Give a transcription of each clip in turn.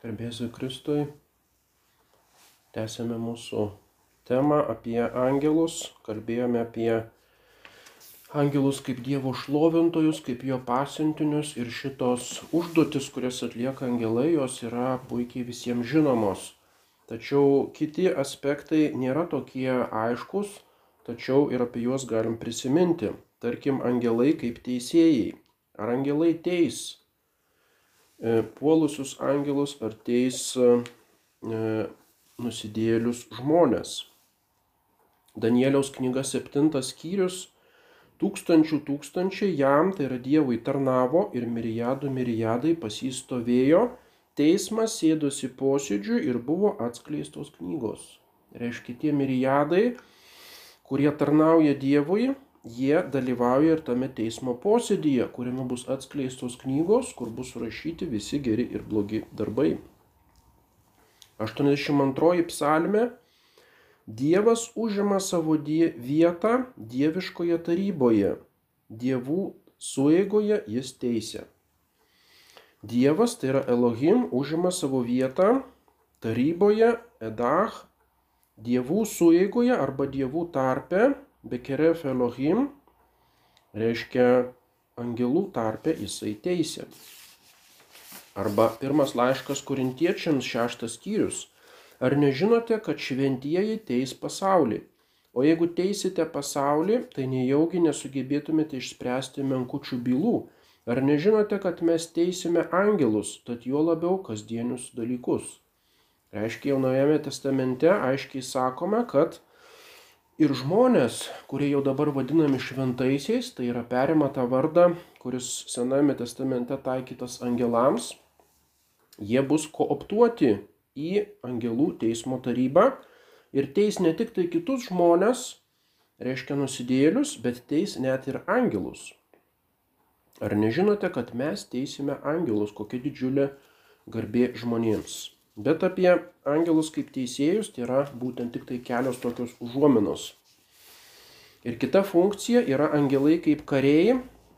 Garbėsiu Kristui. Tęsėme mūsų temą apie angelus. Kalbėjome apie angelus kaip Dievo šlovintojus, kaip jo pasiuntinius ir šitos užduotis, kurias atlieka angelai, jos yra puikiai visiems žinomos. Tačiau kiti aspektai nėra tokie aiškus, tačiau ir apie juos galim prisiminti. Tarkim, angelai kaip teisėjai. Ar angelai teis puolusius angelus ar teis e, nusidėlius žmonės. Danieliaus knyga 7 skyrius. Tūkstančių tūkstančiai jam, tai yra Dievui, tarnavo ir mirijadų mirijadai pas jį stovėjo, teismas sėdosi posėdžių ir buvo atskleistos knygos. Reiškia, tie mirijadai, kurie tarnauja Dievui, jie dalyvauja ir tame teismo posėdyje, kuriame bus atskleistos knygos, kur bus surašyti visi geri ir blogi darbai. 82 psalme Dievas užima savo die vietą dieviškoje taryboje, dievų sueigoje jis teisė. Dievas, tai yra Elohim, užima savo vietą taryboje, Edach, dievų sueigoje arba dievų tarpe Bekeref Elohim reiškia angelų tarpe jisai teisė. Arba pirmas laiškas korintiečiams šeštas skyrius. Ar nežinote, kad šventieji teis pasaulį? O jeigu teisite pasaulį, tai nejaugi nesugebėtumėte išspręsti menkučių bylų. Ar nežinote, kad mes teisime angelus, tad juo labiau kasdienius dalykus? Reiškia, jaunojame testamente aiškiai sakome, kad ir žmonės, kurie jau dabar vadinami šventaisiais, tai yra perima tą vardą, kuris Sename testamente taikytas angelams, jie bus kooptuoti į angelų teismo tarybą ir teis ne tik tai kitus žmonės, reiškia nusidėlius, bet teis net ir angelus. Ar nežinote, kad mes teisime angelus, kokia didžiulė garbė žmonėms? Bet apie angelus kaip teisėjus tai yra būtent tik tai kelios tokios užuominos. Ir kita funkcija yra angelai kaip kariai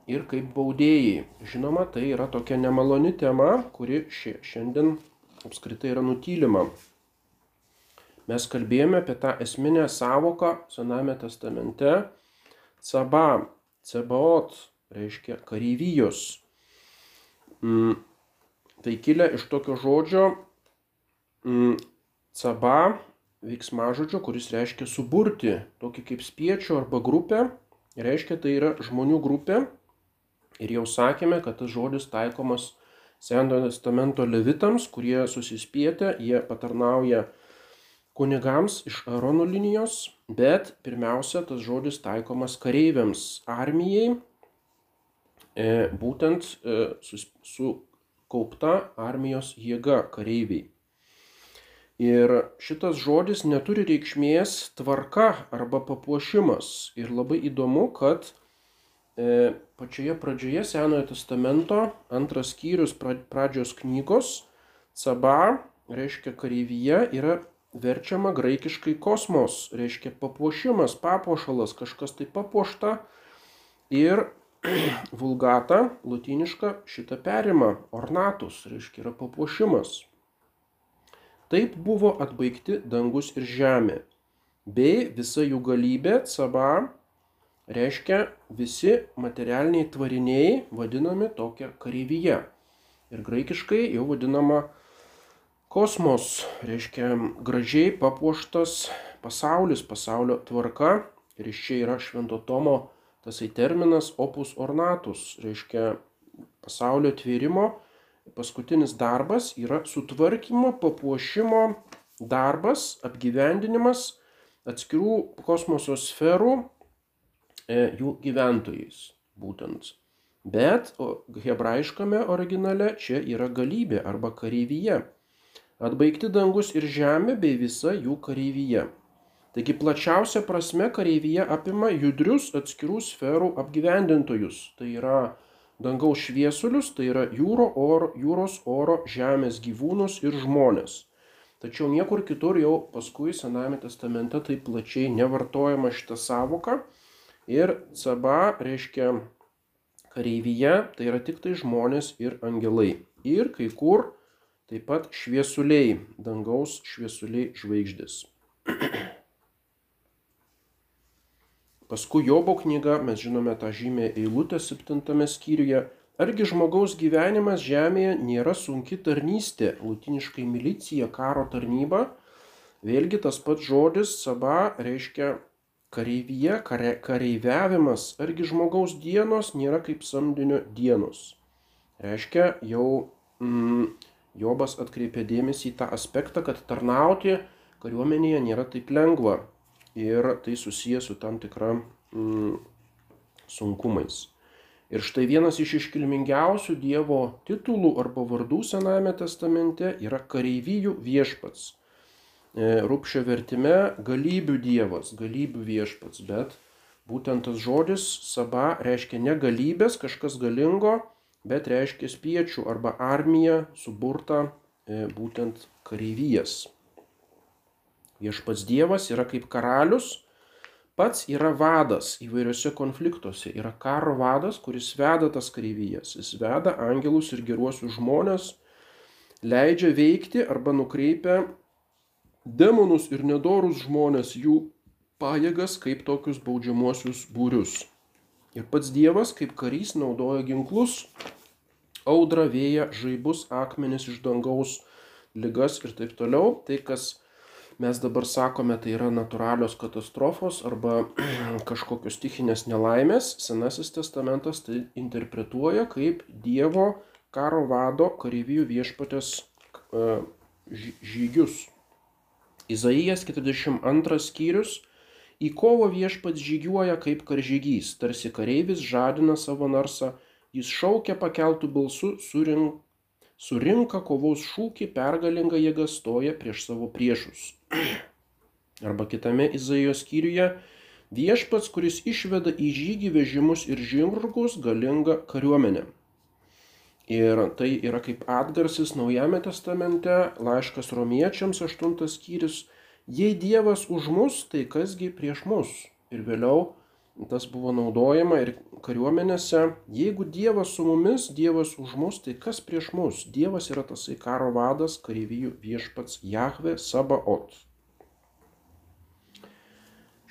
ir kaip baudėjai. Žinoma, tai yra tokia nemaloni tema, kuri ši, šiandien apskritai yra nutylima. Mes kalbėjome apie tą esminę savoką Sename testamente. Caba, cebaot, reiškia kareivijos. Mm, tai kilę iš tokio žodžio caba veiksmažodžio, kuris reiškia suburti, tokį kaip spiečio arba grupę, reiškia tai yra žmonių grupė. Ir jau sakėme, kad tas žodis taikomas Senojo testamento levitams, kurie susispietę, jie patarnauja kunigams iš Arono linijos, bet pirmiausia, tas žodis taikomas kareiviams, armijai, e, būtent e, su, su kaupta armijos jėga kareiviai. Ir šitas žodis neturi reikšmės tvarka arba papuošimas. Ir labai įdomu, kad e, pačioje pradžioje Senojo testamento antras skyrius pradžios knygos Caba, reiškia kareivyje, yra verčiama graikiškai kosmos, reiškia papuošimas, papuošalas, kažkas tai papuošta. Ir vulgata, latiniška, šitą perima, ornatus, reiškia yra papuošimas. Taip buvo atbaigti dangus ir žemė, bei visa jų galybė, caba, reiškia visi materialiniai tvariniai vadinami tokia kareivyje. Ir graikiškai jau vadinama kosmos, reiškia gražiai papuoštas pasaulis, pasaulio tvarka. Ir iš čia yra švento Tomo tasai terminas opus ornatus, reiškia pasaulio tvėrimo paskutinis darbas yra sutvarkymo, papuošimo darbas, apgyvendinimas atskirų kosmoso sferų e, jų gyventojais būtent. Bet hebrajiškame originale čia yra galybė arba kareivyje. Atbaigti dangus ir žemė bei visa jų kareivyje. Taigi plačiausia prasme kareivyje apima judrius atskirų sferų apgyvendintojus. Tai yra dangaus šviesulius, tai yra jūro, oro, jūros, oro, žemės gyvūnus ir žmonės. Tačiau niekur kitur jau paskui Sename testamente taip plačiai nevartojama šita savoka. Ir caba reiškia kareivyje, tai yra tik tai žmonės ir angelai. Ir kai kur taip pat šviesuliai, dangaus šviesuliai žvaigždės. Paskui Jobo knyga, mes žinome tą žymę eilutę septintame skyriuje. Argi žmogaus gyvenimas žemėje nėra sunki tarnystė, latiniškai milicija, karo tarnyba. Vėlgi tas pats žodis saba reiškia kareivyje, kare, kareiviavimas. Argi žmogaus dienos nėra kaip samdinio dienos. Reiškia, jau mm, Jobas atkreipė dėmesį į tą aspektą, kad tarnauti kariuomenėje nėra taip lengva ir tai susijęs su tam tikra mm, sunkumais. Ir štai vienas iš iškilmingiausių Dievo titulų arba vardų Senajame testamente yra kareivijų viešpats. E, Rūpšio vertime galybių Dievas, galybių viešpats, bet būtent tas žodis saba reiškia ne galybės, kažkas galingo, bet reiškia spiečių arba armiją suburtą e, būtent kareivijas. Viešpats Dievas yra kaip karalius, pats yra vadas įvairiuose konfliktuose. Yra karo vadas, kuris veda tas kareivijas. Jis veda angelus ir geruosius žmonės, leidžia veikti arba nukreipia demonus ir nedorus žmonės jų pajėgas kaip tokius baudžiamuosius būrius. Ir pats Dievas kaip karys naudoja ginklus, audrą, vėją, žaibus, akmenis iš dangaus, ligas ir taip toliau. Tai, kas mes dabar sakome, tai yra natūralios katastrofos arba kažkokios stichinės nelaimės, Senasis testamentas tai interpretuoja kaip Dievo karo vado kareivijų viešpatės e, žygius. Izaijas 42 skyrius. Į kovo viešpats žygiuoja kaip karžygys, tarsi kareivis žadina savo narsą, jis šaukia pakeltų balsų, surink, surinka kovos šūkį, pergalinga jėga stoja prieš savo priešus. Arba kitame Izaijo skyriuje viešpats, kuris išveda į žygį vežimus ir žirgus galingą kariuomenę. Ir tai yra kaip atgarsis Naujame testamente, laiškas romiečiams 8 skyrius, jei Dievas už mus, tai kasgi prieš mus. Ir vėliau tas buvo naudojama ir kariuomenėse. Jeigu Dievas su mumis, Dievas už mus, tai kas prieš mus? Dievas yra tasai karo vadas, kareivijų viešpats Jahve Sabaot.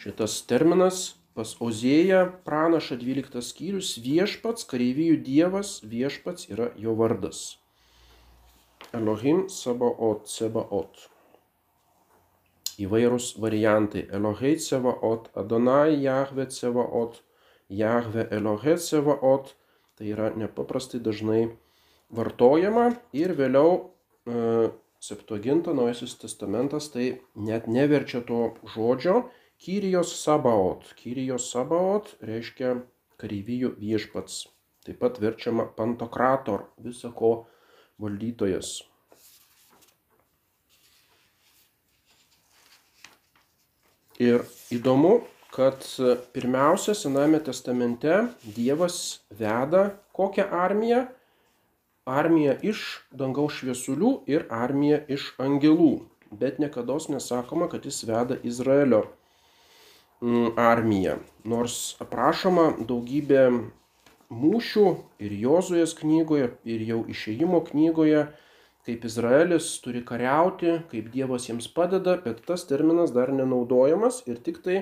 Šitas terminas pas Ozėją pranaša 12 skyrius viešpats, kareivijų Dievas, viešpats yra jo vardas. Elohim Sabaot, Sebaot įvairūs variantai. Elohei Cevaot, Adonai Jahve Cevaot, Jahve Elohei Cevaot. Tai yra nepaprastai dažnai vartojama ir vėliau e, Septuaginta Naujasis testamentas tai net neverčia to žodžio Kyrijos Sabaot. Kyrijos Sabaot reiškia kareivijų viešpats. Taip pat verčiama pantokrator, visako valdytojas. Ir įdomu, kad pirmiausia, Sename testamente Dievas veda kokią armiją? Armiją iš dangaus šviesulių ir armiją iš angelų. Bet niekada nesakoma, kad jis veda Izraelio mm, armiją. Nors aprašoma daugybė mūšių ir Jozuės knygoje, ir jau išėjimo knygoje, kaip Izraelis turi kariauti, kaip Dievas jiems padeda, bet tas terminas dar nenaudojamas ir tik tai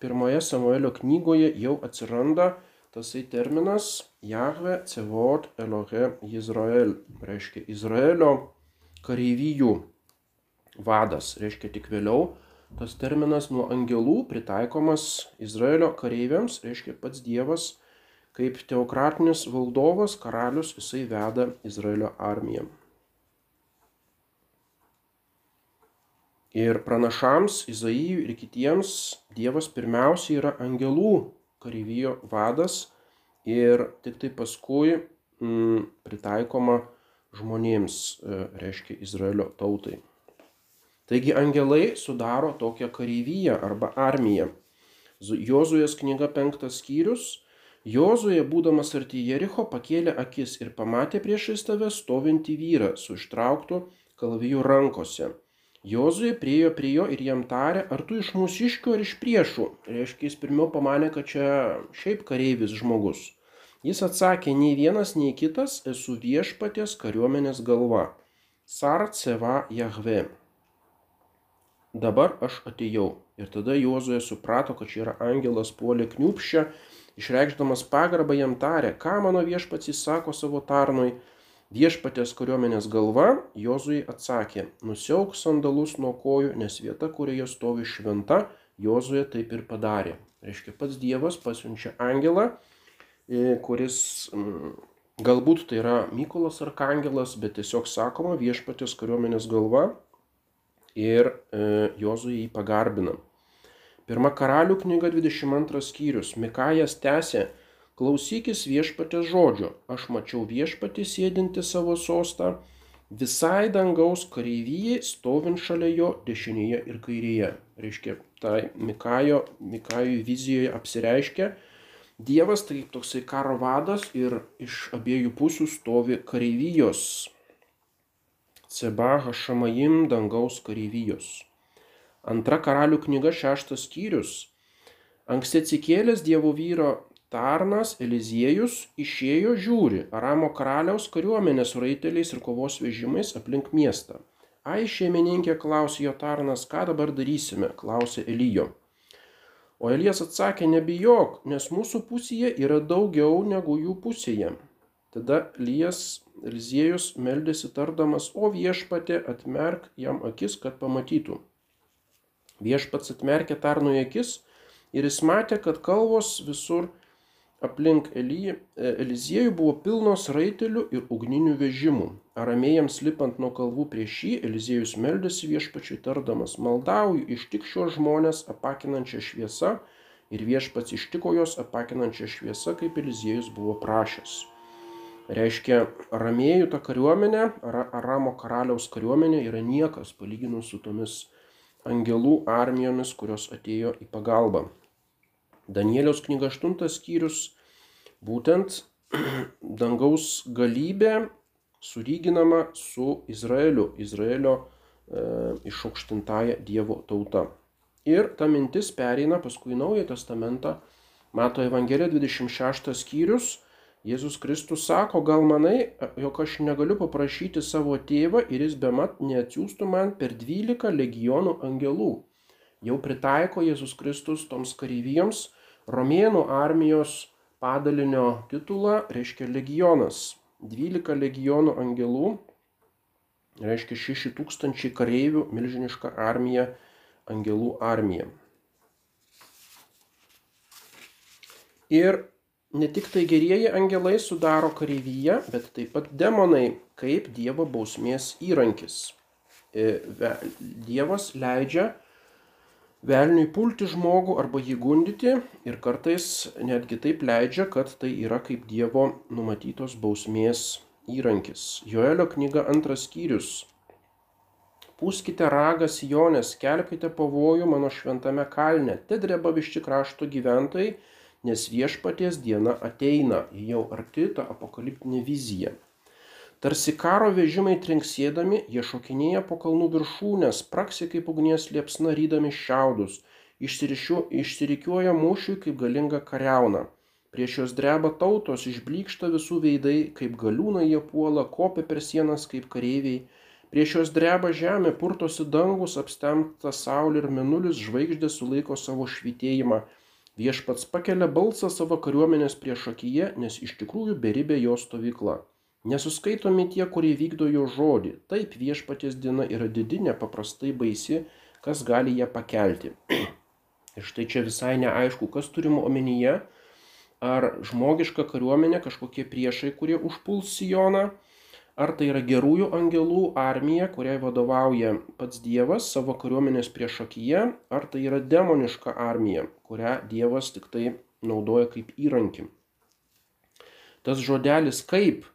pirmoje Samuelio knygoje jau atsiranda tasai terminas Jahve Cevot Elohe Izrael, reiškia Izraelio kareivijų vadas, reiškia tik vėliau tas terminas nuo angelų pritaikomas Izraelio kareiviams, reiškia pats Dievas kaip teokratinis valdovas, karalius, jisai veda Izraelio armiją. Ir pranašams, Izaijui ir kitiems Dievas pirmiausia yra angelų kareivijo vadas ir tik tai paskui mm, pritaikoma žmonėms, e, reiškia Izraelio tautai. Taigi angelai sudaro tokią kareiviją arba armiją. Jozuės knyga penktas skyrius. Jozuje, būdamas arti Jericho, pakėlė akis ir pamatė priešais tave stovintį vyrą su ištrauktu kalaviju rankose Jozuje priejo prie jo ir jam tarė, ar tu iš mūsiškių ar iš priešų. Reiškia, jis pirmiau pamanė, kad čia šiaip kareivis žmogus. Jis atsakė, nei vienas, nei kitas esu viešpatės kariuomenės galva. Sar Ceva Jahve. Dabar aš atėjau. Ir tada Juozoje suprato, kad čia yra angelas puolė kniupščia, išreikšdamas pagarbą jam tarė, ką mano viešpats įsako savo tarnui. Viešpatės kariuomenės galva Jozui atsakė, nusiauk sandalus nuo kojų, nes vieta, kurioje stovi šventa, Jozuje taip ir padarė. Reiškia, pats Dievas pasiunčia angelą, e, kuris galbūt tai yra Mykolas Arkangelas, bet tiesiog sakoma viešpatės kariuomenės galva ir e, Jozuje jį pagarbina. Pirma karalių knyga 22 skyrius. Mikajas tęsė, klausykis viešpatės žodžio. Aš mačiau viešpatį sėdinti savo sostą, visai dangaus kareivyjai stovint šalia jo dešinėje ir kairėje. Reiškia, tai Mikajo, Mikajui vizijoje apsireiškia, Dievas tai toksai karo vadas ir iš abiejų pusių stovi kareivijos. Cebaha Šamajim dangaus kareivijos. Antra karalių knyga šeštas skyrius. Anksti atsikėlęs Dievo vyro tarnas Eliziejus išėjo žiūri Aramo karaliaus kariuomenės raiteliais ir kovos vežimais aplink miestą. Ai, šeimininkė, klausė jo tarnas, ką dabar darysime, klausė Elijo. O Elijas atsakė, nebijok, nes mūsų pusėje yra daugiau negu jų pusėje. Tada Elijas, Eliziejus meldėsi tardamas, o viešpatė atmerk jam akis, kad pamatytų. Viešpats atmerkė tarnui akis ir jis matė, kad kalvos visur Aplink e, Eliziejų buvo pilnos raitelių ir ugninių vežimų. Aramėjams lipant nuo kalvų prieš jį, Eliziejus meldėsi viešpačiui tardamas, maldauju, ištik šios žmonės apakinančią šviesą ir viešpats ištiko jos apakinančią šviesą, kaip Eliziejus buvo prašęs. Reiškia, aramėjų ta kariuomenė, Aramo karaliaus kariuomenė yra niekas palyginus su tomis angelų armijomis, kurios atėjo į pagalbą. Danieliaus knyga 8 skyrius būtent dangaus galybė sulyginama su Izraeliu, Izraelio e, išaukštintąją Dievo tauta. Ir ta mintis pereina paskui Naują Testamentą, Mato Evangelija 26 skyrius, Jėzus Kristus sako, gal manai, jog aš negaliu paprašyti savo tėvą ir jis bemat neatsiųstų man per 12 legionų angelų. Jau pritaiko Jėzus Kristus toms kareivijoms Romėnų armijos padalinio titulą reiškia legionas. 12 legionų angelų, reiškia 6000 kareivių, milžiniška armija, angelų armija. Ir ne tik tai gerieji angelai sudaro kareivyje, bet taip pat demonai kaip Dievo bausmės įrankis. E, Dievas leidžia velniui pulti žmogų arba jį gundyti ir kartais netgi taip leidžia, kad tai yra kaip Dievo numatytos bausmės įrankis. Joelio knyga antras skyrius. Pūskite ragą Sijonės, kelkite pavojų mano šventame kalne, te dreba višči krašto gyventojai, nes viešpaties diena ateina, jau arti ta apokaliptinė vizija. Tarsi karo vežimai trinksėdami, jie šokinėja po kalnų viršūnės, praksi kaip ugnies liepsna rydami šiaudus, išsirikiuoja mūšiui kaip galinga kariauna. Prieš juos dreba tautos, išblykšta visų veidai, kaip galiūnai jie puola, kopia per sienas kaip kareiviai. Prieš juos dreba žemė, purtosi dangus, apstemta saulė ir menulis, žvaigždė sulaiko savo švitėjimą. Viešpats pakelia balsą savo kariuomenės prieš akiją, nes iš tikrųjų beribė jo stovykla. Nesuskaitomi tie, kurie vykdo jo žodį. Taip viešpaties diena yra didi, nepaprastai baisi, kas gali ją pakelti. Ir štai čia visai neaišku, kas turima omenyje. Ar žmogiška kariuomenė, kažkokie priešai, kurie užpuls Sijoną, ar tai yra gerųjų angelų armija, kuriai vadovauja pats Dievas savo kariuomenės priešakyje, ar tai yra demoniška armija, kurią Dievas tik tai naudoja kaip įrankį. Tas žodelis kaip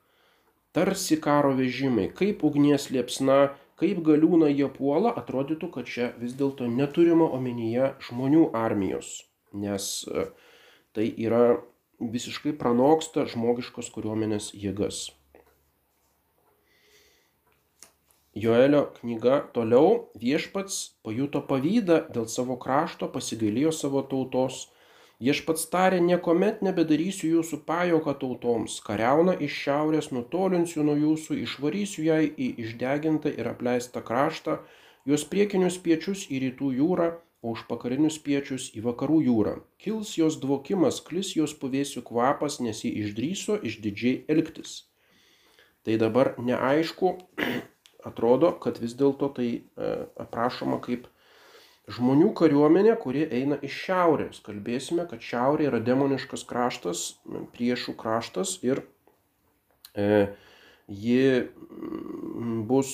tarsi karo vežimai, kaip ugnies liepsna, kaip galiūna jie puola, atrodytų, kad čia vis dėlto neturima omenyje žmonių armijos, nes e, tai yra visiškai pranoksta žmogiškos kariuomenės jėgas. Joelio knyga toliau viešpats pajuto pavydą dėl savo krašto, pasigailėjo savo tautos, Viešpats tarė, niekuomet nebedarysiu jūsų pajoką tautoms, kariauna iš šiaurės nutolinsiu nuo jūsų, išvarysiu jai į išdegintą ir apleistą kraštą, jos priekinius piečius į rytų jūrą, o užpakarinius piečius į vakarų jūrą. Kils jos dvokimas, klis jos puvėsių kvapas, nes ji išdryso išdidžiai elgtis. Tai dabar neaišku, atrodo, kad vis dėlto tai e, aprašoma kaip žmonių kariuomenė, kuri eina iš šiaurės. Kalbėsime, kad šiaurė yra demoniškas kraštas, priešų kraštas ir e, ji bus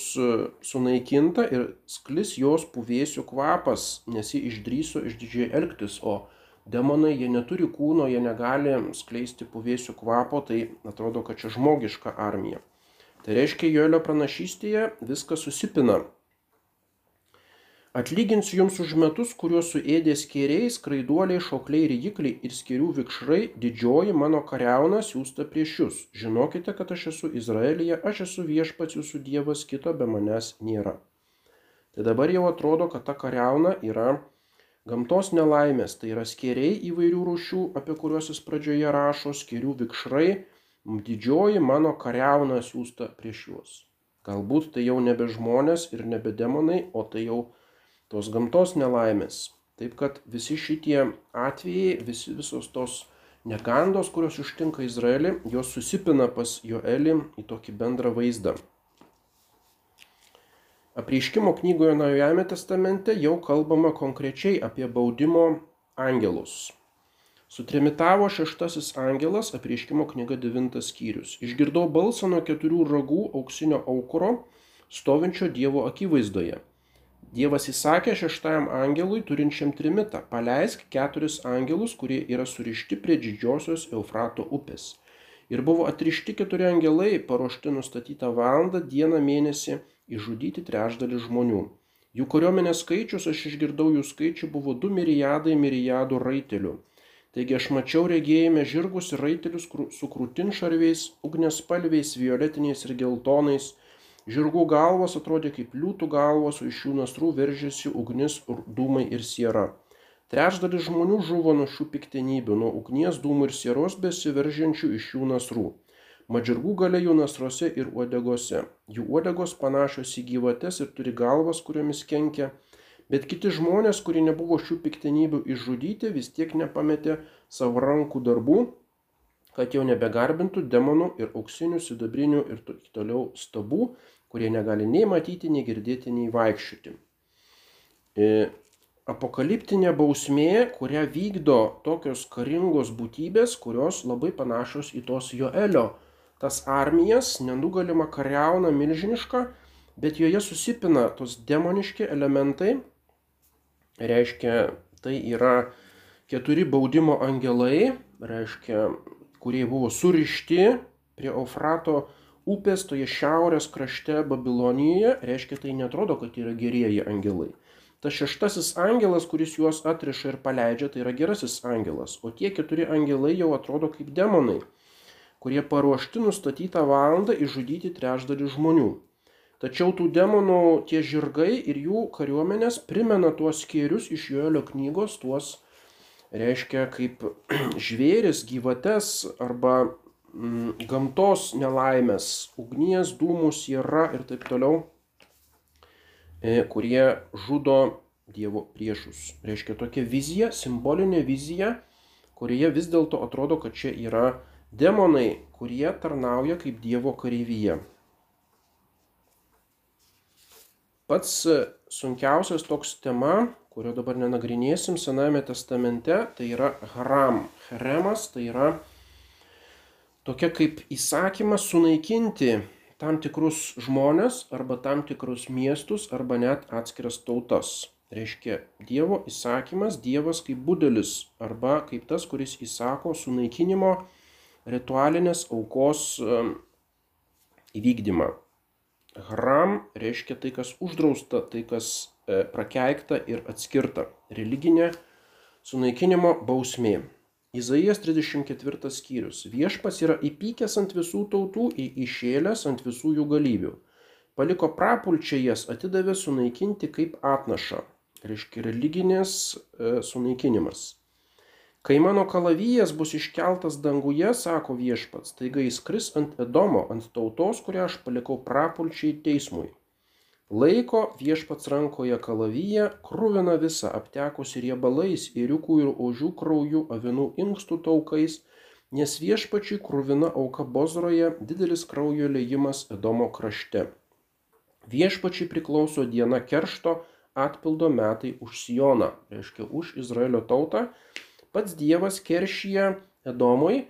sunaikinta ir sklis jos puvėsių kvapas, nes ji išdryso išdidžiai elgtis, o demonai jie neturi kūno, jie negali skleisti puvėsių kvapo, tai atrodo, kad čia žmogiška armija. Tai reiškia, Joelio pranašystėje viskas susipina Atlyginsiu jums už metus, kuriuos suėdė skėriai, skraiduoliai, šokliai, rygikliai ir skėrių vikšrai, didžioji mano kariauna siūsta prieš jūs. Žinokite, kad aš esu Izraelyje, aš esu viešpats jūsų dievas, kito be manęs nėra. Tai dabar jau atrodo, kad ta kariauna yra gamtos nelaimės, tai yra skėriai įvairių rūšių, apie kuriuos jis pradžioje rašo, skėrių vikšrai, didžioji mano kariauna siūsta prieš juos. Galbūt tai jau nebe žmonės ir nebe demonai, o tai jau tos gamtos nelaimės. Taip kad visi šitie atvejai, visi, visos tos negandos, kurios ištinka Izraelį, jos susipina pas Joelį į tokį bendrą vaizdą. Apreiškimo knygoje Naujajame testamente jau kalbama konkrečiai apie baudimo angelus. Sutrimitavo šeštasis angelas, apreiškimo knyga devintas skyrius. Išgirdau balsą nuo keturių ragų auksinio aukuro, stovinčio Dievo akivaizdoje. Dievas įsakė šeštajam angelui turinčiam trimitą, paleisk keturis angelus, kurie yra surišti prie didžiosios Eufrato upės. Ir buvo atrišti keturi angelai, paruošti nustatytą valandą, dieną, mėnesį, išžudyti trečdalį žmonių. Jų kariuomenės skaičius, aš išgirdau jų skaičių, buvo du milijardai milijardų raitelių. Taigi aš mačiau regėjime žirgus ir raitelius su krūtinšarviais, ugnespalviais, violetiniais ir geltonais, Žirgų galvos atrodė kaip liūtų galvos, o iš jų nasrų veržėsi ugnis, dūmai ir siera. Trečdalis žmonių žuvo nuo šių piktenybių, nuo ugnies, dūmų ir sieros besiveržiančių iš jų nasrų. Madžirgų gale jų nasruose ir uodegose. Jų uodegos panašios į gyvates ir turi galvas, kuriomis kenkia. Bet kiti žmonės, kurie nebuvo šių piktenybių išžudyti, vis tiek nepametė savo rankų darbų kad jau nebegarbintų demonų ir auksinių, sidabrinių ir toliau stabų, kurie negali nei matyti, nei girdėti, nei vaikščioti. E, apokaliptinė bausmė, kurią vykdo tokios karingos būtybės, kurios labai panašios į tos Joelio. Tas armijas nenugalima kariauna milžiniška, bet joje susipina tos demoniški elementai. Reiškia, tai yra keturi baudimo angelai, reiškia kurie buvo surišti prie Eufrato upės toje šiaurės krašte Babilonijoje, reiškia tai netrodo, kad yra gerieji angelai. Tas šeštasis angelas, kuris juos atriša ir paleidžia, tai yra gerasis angelas, o tie keturi angelai jau atrodo kaip demonai, kurie paruošti nustatytą valandą išžudyti trečdalį žmonių. Tačiau tų demonų tie žirgai ir jų kariuomenės primena tuos skėrius iš Joelio knygos, tuos reiškia kaip žvėris, gyvates arba mm, gamtos nelaimės, ugnies, dūmų, siera ir taip toliau, e, kurie žudo Dievo priešus. Reiškia tokia vizija, simbolinė vizija, kurioje vis dėlto atrodo, kad čia yra demonai, kurie tarnauja kaip Dievo kareivyje. Pats sunkiausias toks tema kurio dabar nenagrinėsim Sename testamente, tai yra haram. Haremas tai yra tokia kaip įsakymas sunaikinti tam tikrus žmonės arba tam tikrus miestus arba net atskiras tautas. Reiškia, Dievo įsakymas, Dievas kaip budelis arba kaip tas, kuris įsako sunaikinimo ritualinės aukos įvykdymą. Haram reiškia tai, kas uždrausta, tai, kas prakeikta ir atskirta. Religinė sunaikinimo bausmė. Izaijas 34 skyrius. Viešpas yra įpykęs ant visų tautų, išėlęs ant visų jų galybių. Paliko prapulčią jas, atidavė sunaikinti kaip atnašą. Reiškia religinės e, sunaikinimas. Kai mano kalavijas bus iškeltas danguje, sako viešpats, taiga jis kris ant Edomo, ant tautos, kurią aš palikau prapulčiai teismui. Laiko viešpats rankoje kalavyje, krūvina visą, aptekusi riebalais, įriukų ir ožių krauju, avinų inkstų taukais, nes viešpačiai krūvina auka Bozroje, didelis kraujo leidimas Edomo krašte. Viešpačiai priklauso diena keršto atpildo metai už Sioną, reiškia už Izraelio tautą pats Dievas keršyje Edomui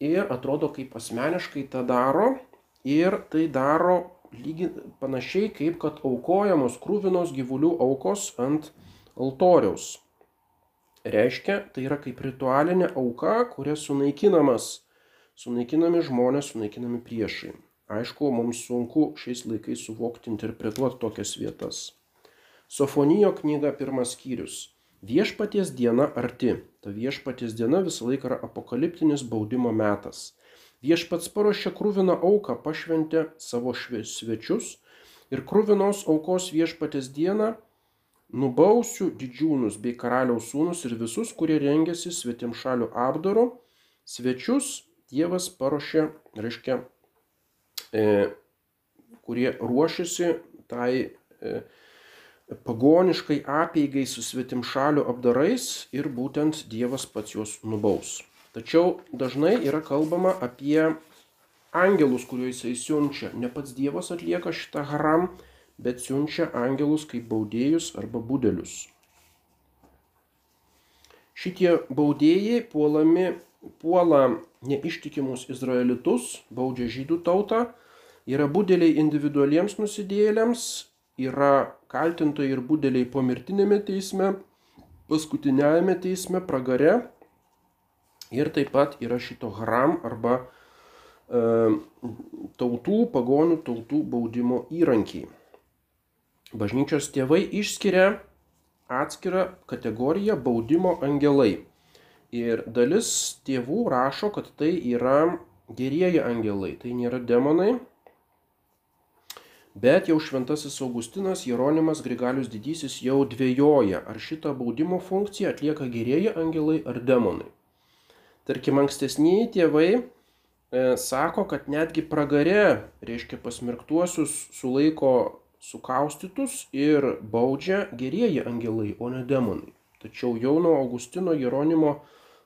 ir atrodo kaip asmeniškai tą daro ir tai daro lygiai panašiai kaip kad aukojamos krūvinos gyvulių aukos ant altoriaus. Reiškia, tai yra kaip ritualinė auka, kuria sunaikinamas, sunaikinami žmonės, sunaikinami priešai. Aišku, mums sunku šiais laikais suvokti, interpretuoti tokias vietas. Sofonijo knyga pirmas skyrius. Viešpaties diena arti. Ta viešpaties diena visą laiką yra apokaliptinis baudimo metas. Viešpats paruošė krūviną auką, pašventė savo svečius ir krūvinos aukos viešpatės dieną nubausiu didžiūnus bei karaliaus sūnus ir visus, kurie rengėsi svetim šalių apdaru. Svečius Dievas paruošė, reiškia, e, kurie ruošiasi tai e, pagoniškai apeigai su svetimšalių apdarais ir būtent Dievas pats juos nubaus. Tačiau dažnai yra kalbama apie angelus, kuriuo jisai siunčia. Ne pats Dievas atlieka šitą haram, bet siunčia angelus kaip baudėjus arba budelius. Šitie baudėjai puolami, puola neištikimus izraelitus, baudžia žydų tautą, yra budeliai individualiems nusidėjėliams yra kaltintojai ir budeliai pomirtinėme teisme, paskutiniajame teisme, pragare. Ir taip pat yra šito haram arba e, tautų, pagonių tautų baudimo įrankiai. Bažnyčios tėvai išskiria atskirą kategoriją baudimo angelai. Ir dalis tėvų rašo, kad tai yra gerieji angelai, tai nėra demonai, Bet jau šventasis Augustinas Jeronimas Grigalius Didysis jau dvėjoja, ar šitą baudimo funkciją atlieka gerieji angelai ar demonai. Tarkim, ankstesniai tėvai e, sako, kad netgi pragare, reiškia pasmirktuosius, sulaiko sukaustytus ir baudžia gerieji angelai, o ne demonai. Tačiau jau nuo Augustino Jeronimo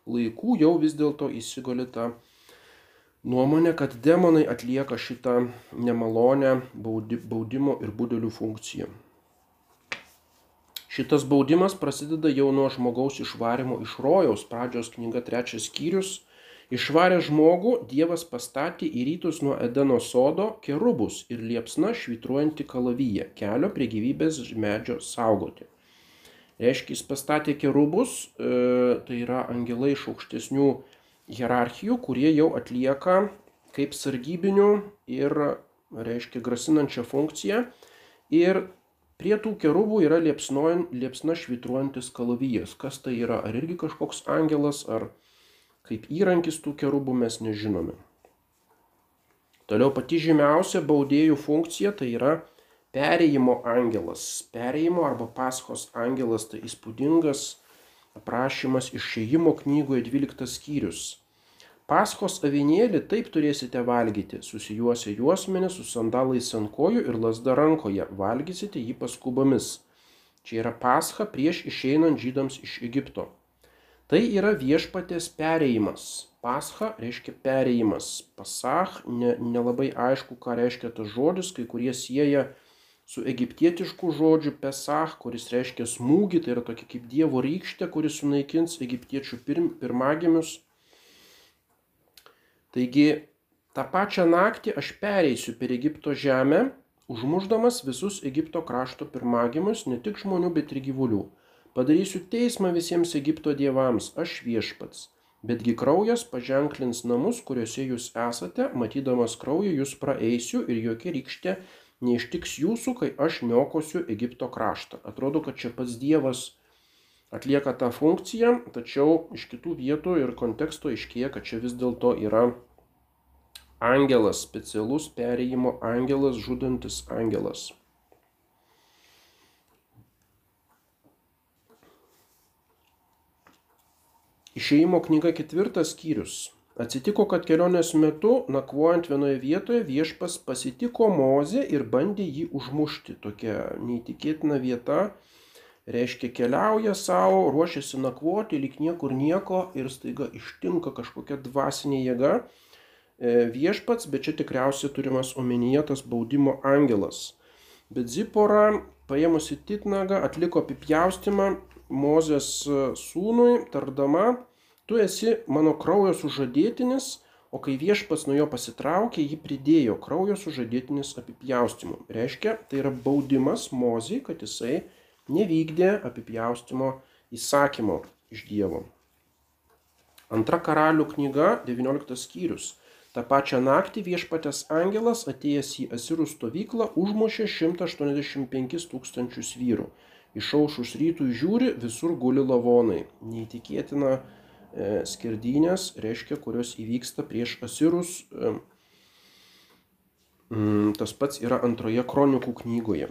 laikų jau vis dėlto įsigali ta nuomonė, kad demonai atlieka šitą nemalonę baudimo ir budelių funkciją. Šitas baudimas prasideda jau nuo žmogaus išvarimo iš rojaus, pradžios knyga trečias skyrius. Išvarė žmogų, Dievas pastatė į rytus nuo Edeno sodo kerubus ir liepsna švitruojantį kalavyje, kelio prie gyvybės medžio saugoti. Reiškia, jis pastatė kerubus, e, tai yra angelai iš aukštesnių hierarchijų, kurie jau atlieka kaip sargybinių ir, reiškia, grasinančią funkciją. Ir prie tų kerubų yra liepsna švitruojantis kalavijas. Kas tai yra? Ar irgi kažkoks angelas, ar kaip įrankis tų kerubų mes nežinome. Toliau pati žymiausia baudėjų funkcija tai yra perėjimo angelas. Perėjimo arba paskos angelas tai įspūdingas aprašymas išėjimo knygoje 12 skyrius. Paskos avinėlį taip turėsite valgyti, susijuose juosmenį su sandalais ant kojų ir lasda rankoje, valgysite jį paskubomis. Čia yra pascha prieš išeinant žydams iš Egipto. Tai yra viešpatės pereimas. Pascha reiškia pereimas. Pasach, nelabai ne aišku, ką reiškia tas žodis, kai kurie sieja su egiptietišku žodžiu pesach, kuris reiškia smūgį, tai yra tokia kaip Dievo rykštė, kuris sunaikins egiptiečių pirm, pirmagimius. Taigi, tą pačią naktį aš pereisiu per Egipto žemę, užmuždamas visus Egipto krašto pirmagimius, ne tik žmonių, bet ir gyvulių. Padarysiu teismą visiems Egipto dievams, aš viešpats. Betgi kraujas paženklins namus, kuriuose jūs esate, matydamas kraują jūs praeisiu ir jokia rykštė neištiks jūsų, kai aš niokosiu Egipto kraštą. Atrodo, kad čia pats Dievas atlieka tą funkciją, tačiau iš kitų vietų ir konteksto iškėja, kad čia vis dėlto yra angelas, specialus perėjimo angelas, žudantis angelas. Išėjimo knyga ketvirtas skyrius. Atsitiko, kad kelionės metu, nakvojant vienoje vietoje, viešpas pasitiko Mozę ir bandė jį užmušti. Tokia neįtikėtina vieta. Reiškia, keliauja savo, ruošiasi nakvoti, lyg niekur nieko ir staiga ištinka kažkokia dvasinė jėga. E, viešpats, bet čia tikriausiai turimas omenyje tas baudimo angelas. Bet Zipora, paėmusi titnagą, atliko apipjaustimą Mozės e, sūnui, tardama, tu esi mano kraujo sužadėtinis, o kai viešpas nuo jo pasitraukė, jį pridėjo kraujo sužadėtinis apipjaustimu. Reiškia, tai yra baudimas Mozijai, kad jisai nevykdė apipjaustimo įsakymo iš Dievo. Antra karalių knyga, 19 skyrius. Ta pačią naktį viešpatės angelas atėjęs į Asirų stovyklą užmušė 185 tūkstančius vyrų. Išaušus rytui žiūri, visur guli lavonai. Neįtikėtina e, skerdynės, reiškia, kurios įvyksta prieš Asirus. E, tas pats yra antroje kronikų knygoje.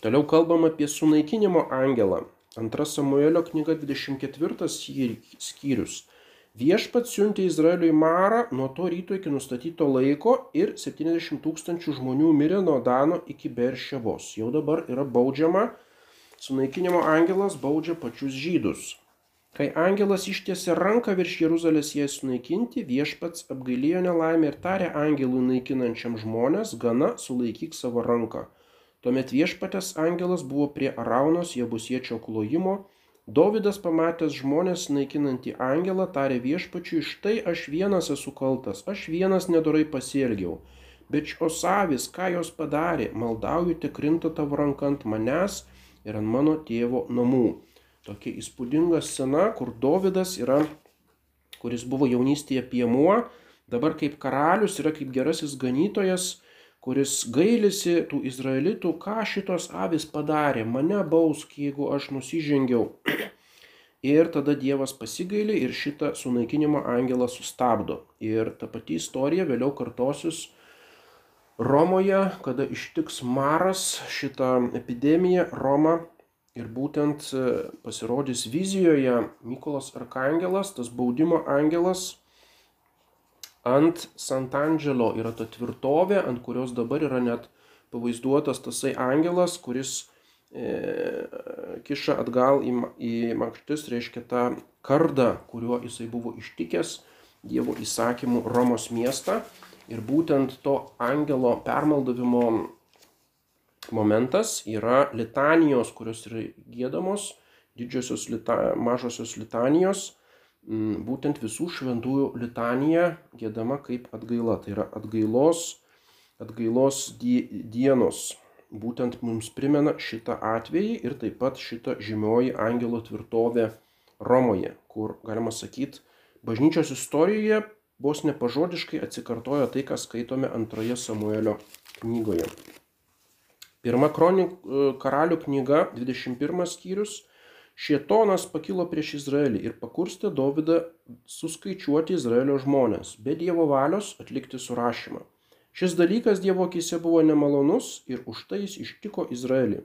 Toliau kalbam apie sunaikinimo angelą. Antra Samuelio knyga 24 skyrius. Viešpats siuntė Izraeliui marą nuo to ryto iki nustatyto laiko ir 70 tūkstančių žmonių mirė nuo Dano iki Berševos. Jau dabar yra baudžiama, sunaikinimo angelas baudžia pačius žydus. Kai angelas ištiesė ranką virš Jeruzalės jai sunaikinti, viešpats apgailėjo nelaimę ir tarė angelui naikinančiam žmonės, gana sulaikyk savo ranką. Tuomet viešpatės angelas buvo prie Araunos jebusiečio klojimo Dovydas pamatęs žmonės naikinantį angelą tarė viešpačiui, štai aš vienas esu kaltas, aš vienas nedorai pasielgiau. Bet šios avis, ką jos padarė, maldauju, te krinta tavo ranka ant manęs ir ant mano tėvo namų. Tokia įspūdinga scena, kur Dovydas yra, kuris buvo jaunystėje piemuo, dabar kaip karalius yra kaip gerasis ganytojas, kuris gailisi tų izraelitų, ką šitos avis padarė, mane bausk, jeigu aš nusižengiau. Ir tada Dievas pasigailė ir šitą sunaikinimo angelą sustabdo. Ir ta pati istorija vėliau kartosius Romoje, kada ištiks maras šitą epidemiją Roma ir būtent e, pasirodys vizijoje Mykolas Arkangelas, tas baudimo angelas, ant Sant'Angelo yra ta tvirtovė, ant kurios dabar yra net pavaizduotas tasai angelas, kuris e, kiša atgal į, į makštis, reiškia tą kardą, kuriuo jisai buvo ištikęs Dievo įsakymų Romos miestą. Ir būtent to angelo permaldavimo momentas yra litanijos, kurios yra gėdamos, didžiosios lita, mažosios litanijos būtent visų šventųjų litanija gėdama kaip atgaila. Tai yra atgailos, atgailos dienos. Būtent mums primena šitą atvejį ir taip pat šitą žymioji angelo tvirtovė Romoje, kur, galima sakyti, bažnyčios istorijoje vos nepažodiškai atsikartoja tai, ką skaitome antroje Samuelio knygoje. Pirma kronik karalių knyga, 21 skyrius Šietonas pakilo prieš Izraelį ir pakurstė Dovydą suskaičiuoti Izraelio žmonės, be Dievo valios atlikti surašymą. Šis dalykas Dievo akise buvo nemalonus ir už tai jis ištiko Izraelį.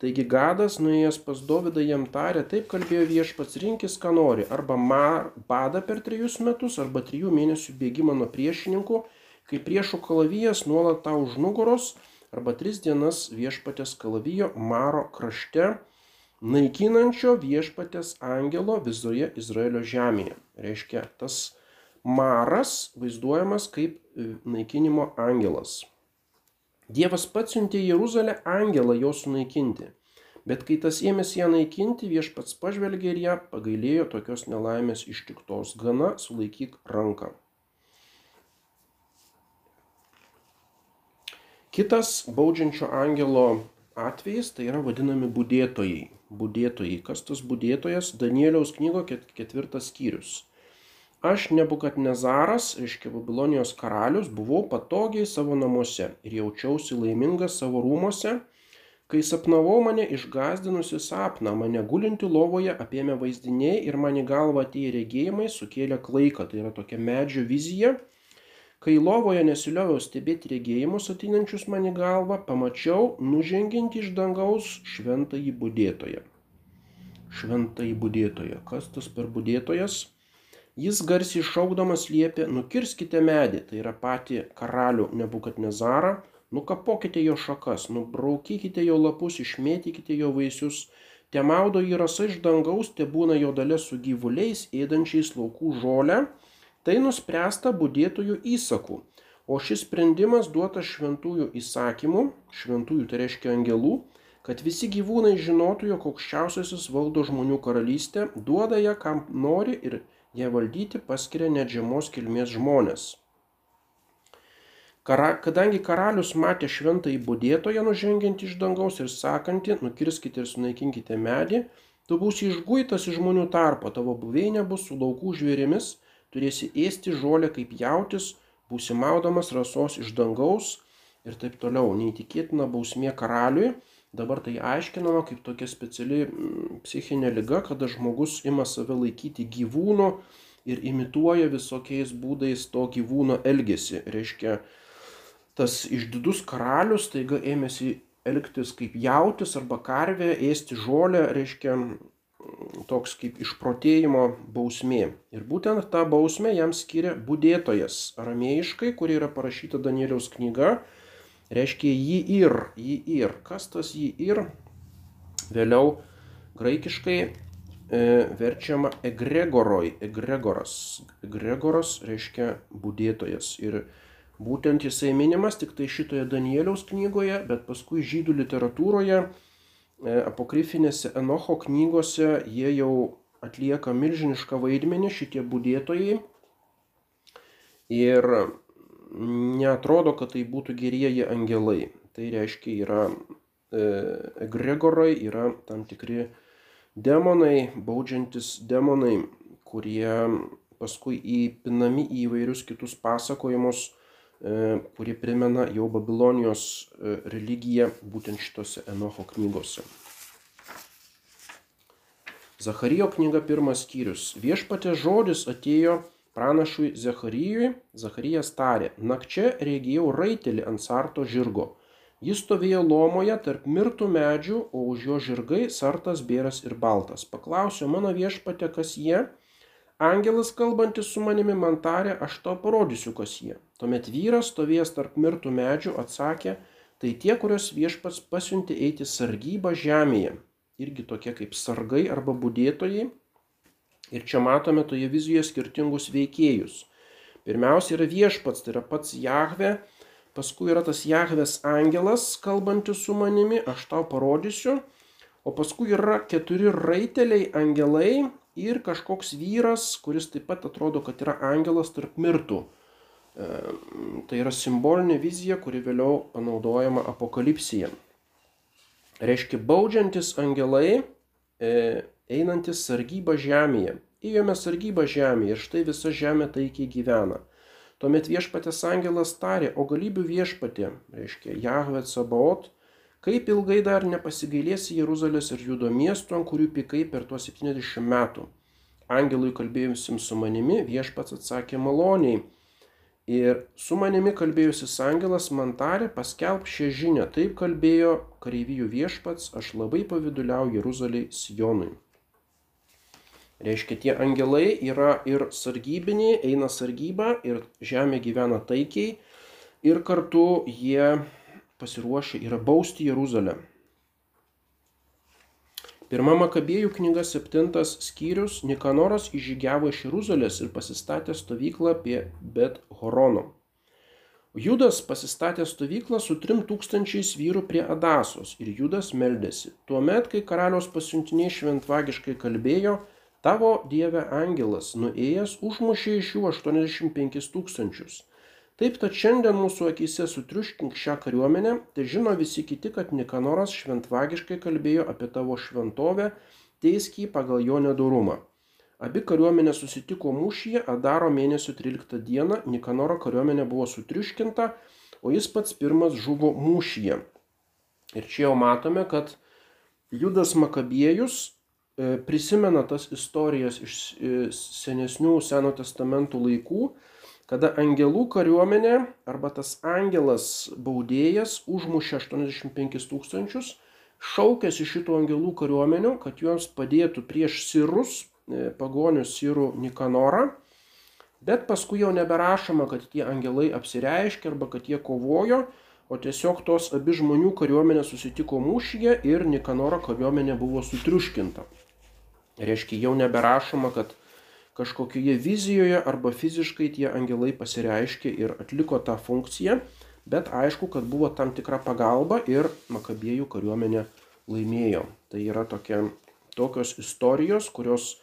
Taigi Gadas, nuėjęs pas Dovydą, jam tarė, taip kalbėjo viešpats, rinkis, ką nori, arba mar, bada per trejus metus, arba trijų mėnesių bėgimą nuo priešininkų, kai priešų kalavijas nuolat tau už nugaros, arba tris dienas viešpatės kalavijo Maro krašte naikinančio viešpatės angelo visoje Izraelio žemėje. Reiškia, tas maras vaizduojamas kaip e, naikinimo angelas. Dievas pats siuntė Jeruzalę angelą jo sunaikinti. Bet kai tas ėmėsi ją naikinti, viešpats pažvelgė ir ją pagailėjo tokios nelaimės ištiktos. Gana sulaikyk ranką. Kitas baudžiančio angelo atvejis tai yra vadinami būdėtojai budėtojai. Kas tas budėtojas? Danieliaus knygo ketvirtas skyrius. Aš nebukatnezaras, reiškia Babilonijos karalius, buvau patogiai savo namuose ir jaučiausi laimingas savo rūmose, kai sapnavau mane išgazdinusi sapną, mane gulinti lovoje apėmė vaizdiniai ir man į galvą atėję regėjimai sukėlė klaiką. Tai yra tokia medžio vizija. Kai lovoje nesilioviau stebėti regėjimus ateinančius man į galvą, pamačiau nuženginti iš dangaus šventąjį būdėtoją. šventai būdėtoją. Kas tas per būdėtojas? Jis garsiai šaukdamas liepė, nukirskite medį, tai yra pati karalių nebukatnezarą, nukapokite jo šakas, nubraukykite jo lapus, išmėtykite jo vaisius, te maudo jį rasa iš dangaus, te būna jo dalė su gyvuliais, ėdančiais laukų žolę, tai nuspręsta būdėtojų įsakų. O šis sprendimas duotas šventųjų įsakymų, šventųjų tai reiškia angelų, kad visi gyvūnai žinotų, jog aukščiausiasis valdo žmonių karalystę, duoda ją kam nori ir ją valdyti paskiria net žemos kilmės žmonės. Kara, kadangi karalius matė šventąjį būdėtoją nužengiant iš dangaus ir sakantį, nukirskite ir sunaikinkite medį, tu būsi išguitas iš žmonių tarpo, tavo buveinė bus su laukų žvėrimis, turėsi ėsti žolę kaip jautis, būsi maudamas rasos iš dangaus ir taip toliau. Neįtikėtina bausmė karaliui Dabar tai aiškinama kaip tokia speciali mm, psichinė lyga, kada žmogus ima save laikyti gyvūnu ir imituoja visokiais būdais to gyvūno elgesį. Reiškia, tas išdidus karalius taiga ėmėsi elgtis kaip jautis arba karvė, ėsti žolę, reiškia toks kaip išprotėjimo bausmė. Ir būtent tą bausmę jam skiria būdėtojas aramėjiškai, kuri yra parašyta Danieliaus knyga reiškia jį ir, jį ir. Kas tas jį ir? Vėliau graikiškai e, verčiama egregoroj, egregoras. Egregoras reiškia būdėtojas. Ir būtent jisai minimas tik tai šitoje Danieliaus knygoje, bet paskui žydų literatūroje, apokrifinėse Enocho knygose jie jau atlieka milžinišką vaidmenį šitie būdėtojai. Ir neatrodo, kad tai būtų gerieji angelai. Tai reiškia, yra e, egregorai, yra tam tikri demonai, baudžiantis demonai, kurie paskui įpinami į įvairius kitus pasakojimus, e, kurie primena jau Babilonijos e, religiją būtent šitose Enocho knygose. Zacharijo knyga pirmas skyrius. Viešpatė žodis atėjo Pranašui Zecharijui Zacharijas tarė, nakčia regėjau raitelį ant sarto žirgo. Jis stovėjo lomoje tarp mirtų medžių, o už jo žirgai sartas bėras ir baltas. Paklausiau mano viešpatė, kas jie. Angelas kalbantis su manimi man tarė, aš tau parodysiu, kas jie. Tuomet vyras stovėjęs tarp mirtų medžių atsakė, tai tie, kurios viešpats pasiunti eiti sargybą žemėje. Irgi tokie kaip sargai arba būdėtojai, Ir čia matome toje vizijoje skirtingus veikėjus. Pirmiausia yra viešpats, tai yra pats Jahve, paskui yra tas Jahvės angelas, kalbantis su manimi, aš tau parodysiu, o paskui yra keturi raiteliai angelai ir kažkoks vyras, kuris taip pat atrodo, kad yra angelas tarp mirtų. Tai yra simbolinė vizija, kuri vėliau panaudojama apokalipsija. Reiškia, baudžiantis angelai e, einantis sargybą žemėje. Įjome sargybą žemėje ir štai visa žemė taikiai gyvena. Tuomet viešpatės angelas tarė, o galybių viešpatė, reiškia Jahve Sabaot, kaip ilgai dar nepasigailėsi Jeruzalės ir Judo miestų, ant kurių pikai per tuos 70 metų. Angelui kalbėjusim su manimi viešpats atsakė maloniai. Ir su manimi kalbėjusis angelas man tarė, paskelb šią žinią. Taip kalbėjo kareivijų viešpats, aš labai paviduliau Jeruzaliai Sijonui. Reiškia, tie angelai yra ir sargybiniai, eina sargybą ir žemė gyvena taikiai ir kartu jie pasiruošę yra bausti Jeruzalę. Pirma Makabėjų knyga septintas skyrius Nikanoras įžygiavo iš Jeruzalės ir pasistatė stovyklą apie Bet Horono. Judas pasistatė stovyklą su trim tūkstančiais vyrų prie Adasos ir Judas meldėsi. Tuomet, kai karaliaus pasiuntiniai šventvagiškai kalbėjo, Tavo Dieve angelas nuėjęs užmušė iš jų 85 tūkstančius. Taip, tad šiandien mūsų akise sutriuškink šią kariuomenę, tai žino visi kiti, kad Nikanoras šventvagiškai kalbėjo apie tavo šventovę, teiskį pagal jo nedorumą. Abi kariuomenė susitiko mūšyje, Adaro mėnesio 13 dieną Nikanoro kariuomenė buvo sutriuškinta, o jis pats pirmas žuvo mūšyje. Ir čia jau matome, kad Judas Makabiejus E, prisimena tas istorijas iš e, senesnių Seno testamentų laikų, kada angelų kariuomenė arba tas angelas baudėjas užmušė 85 tūkstančius, šaukėsi šitų angelų kariuomenių, kad juos padėtų prieš sirus, e, pagonius sirų Nikanorą, bet paskui jau neberašoma, kad tie angelai apsireiškė arba kad jie kovojo, o tiesiog tos abi žmonių kariuomenė susitiko mūšyje ir Nikanoro kariuomenė buvo sutriuškinta. Reiškia, jau neberašoma, kad kažkokioje vizijoje arba fiziškai tie angelai pasireiškė ir atliko tą funkciją, bet aišku, kad buvo tam tikra pagalba ir Makabėjų kariuomenė laimėjo. Tai yra tokia, tokios istorijos, kurios,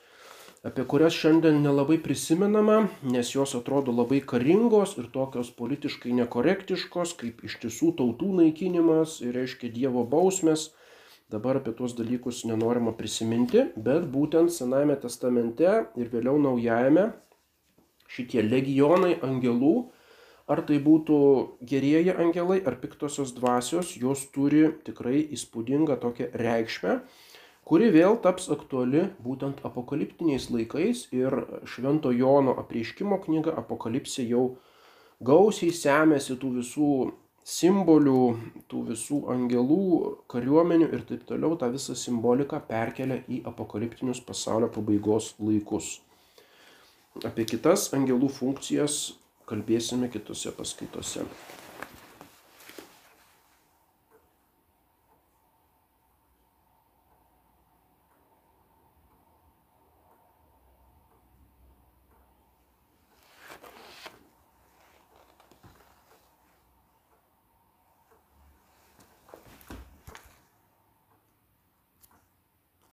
apie kurias šiandien nelabai prisimenama, nes jos atrodo labai karingos ir tokios politiškai nekorektiškos, kaip iš tiesų tautų naikinimas ir reiškia Dievo bausmės. Dabar apie tuos dalykus nenorima prisiminti, bet būtent Senajame testamente ir vėliau Naujajame šitie legionai angelų Ar tai būtų gerieji angelai ar piktosios dvasios, jos turi tikrai įspūdingą tokią reikšmę, kuri vėl taps aktuali būtent apokaliptiniais laikais ir Švento Jono apreiškimo knyga Apokalipsė jau gausiai semėsi tų visų simbolių, tų visų angelų, kariuomenių ir taip toliau tą visą simboliką perkelia į apokaliptinius pasaulio pabaigos laikus. Apie kitas angelų funkcijas kalbėsime kitose paskaitose